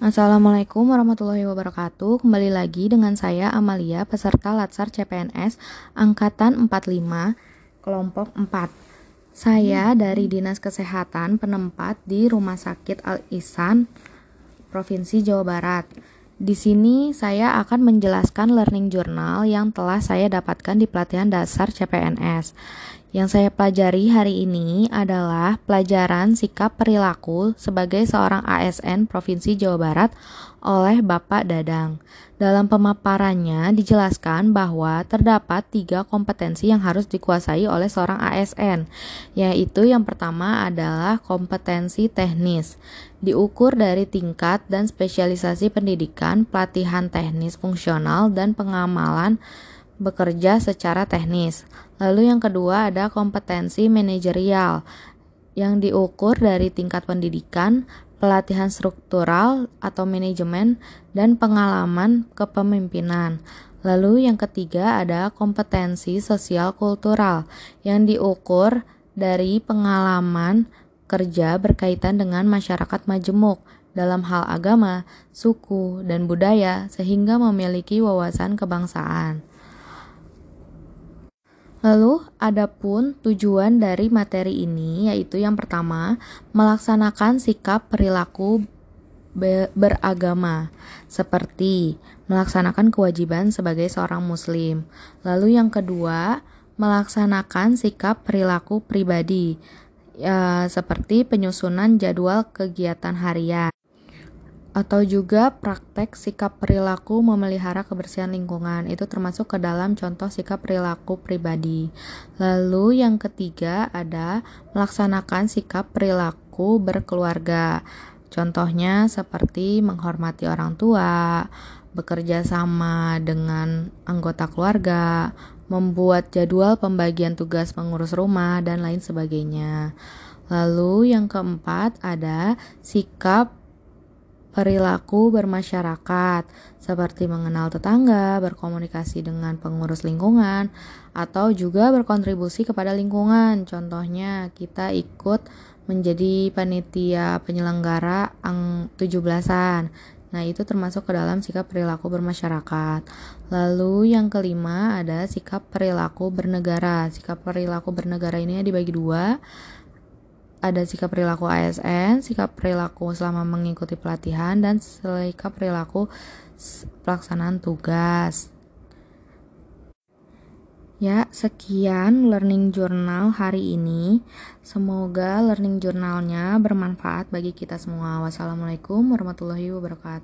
Assalamualaikum warahmatullahi wabarakatuh. Kembali lagi dengan saya Amalia, peserta Latsar CPNS angkatan 45 kelompok 4. Saya dari Dinas Kesehatan penempat di Rumah Sakit Al Ihsan Provinsi Jawa Barat. Di sini saya akan menjelaskan learning journal yang telah saya dapatkan di pelatihan dasar CPNS. Yang saya pelajari hari ini adalah pelajaran sikap perilaku sebagai seorang ASN Provinsi Jawa Barat oleh Bapak Dadang. Dalam pemaparannya dijelaskan bahwa terdapat tiga kompetensi yang harus dikuasai oleh seorang ASN, yaitu yang pertama adalah kompetensi teknis, diukur dari tingkat dan spesialisasi pendidikan, pelatihan teknis fungsional, dan pengamalan bekerja secara teknis. Lalu yang kedua ada kompetensi manajerial yang diukur dari tingkat pendidikan, pelatihan struktural atau manajemen, dan pengalaman kepemimpinan. Lalu yang ketiga ada kompetensi sosial kultural yang diukur dari pengalaman kerja berkaitan dengan masyarakat majemuk dalam hal agama, suku, dan budaya sehingga memiliki wawasan kebangsaan. Lalu, adapun tujuan dari materi ini yaitu yang pertama, melaksanakan sikap perilaku beragama seperti melaksanakan kewajiban sebagai seorang muslim. Lalu yang kedua, melaksanakan sikap perilaku pribadi ya, seperti penyusunan jadwal kegiatan harian atau juga praktek sikap perilaku memelihara kebersihan lingkungan itu termasuk ke dalam contoh sikap perilaku pribadi. Lalu yang ketiga ada melaksanakan sikap perilaku berkeluarga. Contohnya seperti menghormati orang tua, bekerja sama dengan anggota keluarga, membuat jadwal pembagian tugas pengurus rumah dan lain sebagainya. Lalu yang keempat ada sikap perilaku bermasyarakat, seperti mengenal tetangga, berkomunikasi dengan pengurus lingkungan, atau juga berkontribusi kepada lingkungan. Contohnya, kita ikut menjadi panitia penyelenggara ang 17-an. Nah, itu termasuk ke dalam sikap perilaku bermasyarakat. Lalu yang kelima ada sikap perilaku bernegara. Sikap perilaku bernegara ini dibagi dua ada sikap perilaku ASN, sikap perilaku selama mengikuti pelatihan, dan sikap perilaku pelaksanaan tugas. Ya, sekian learning journal hari ini. Semoga learning journalnya bermanfaat bagi kita semua. Wassalamualaikum warahmatullahi wabarakatuh.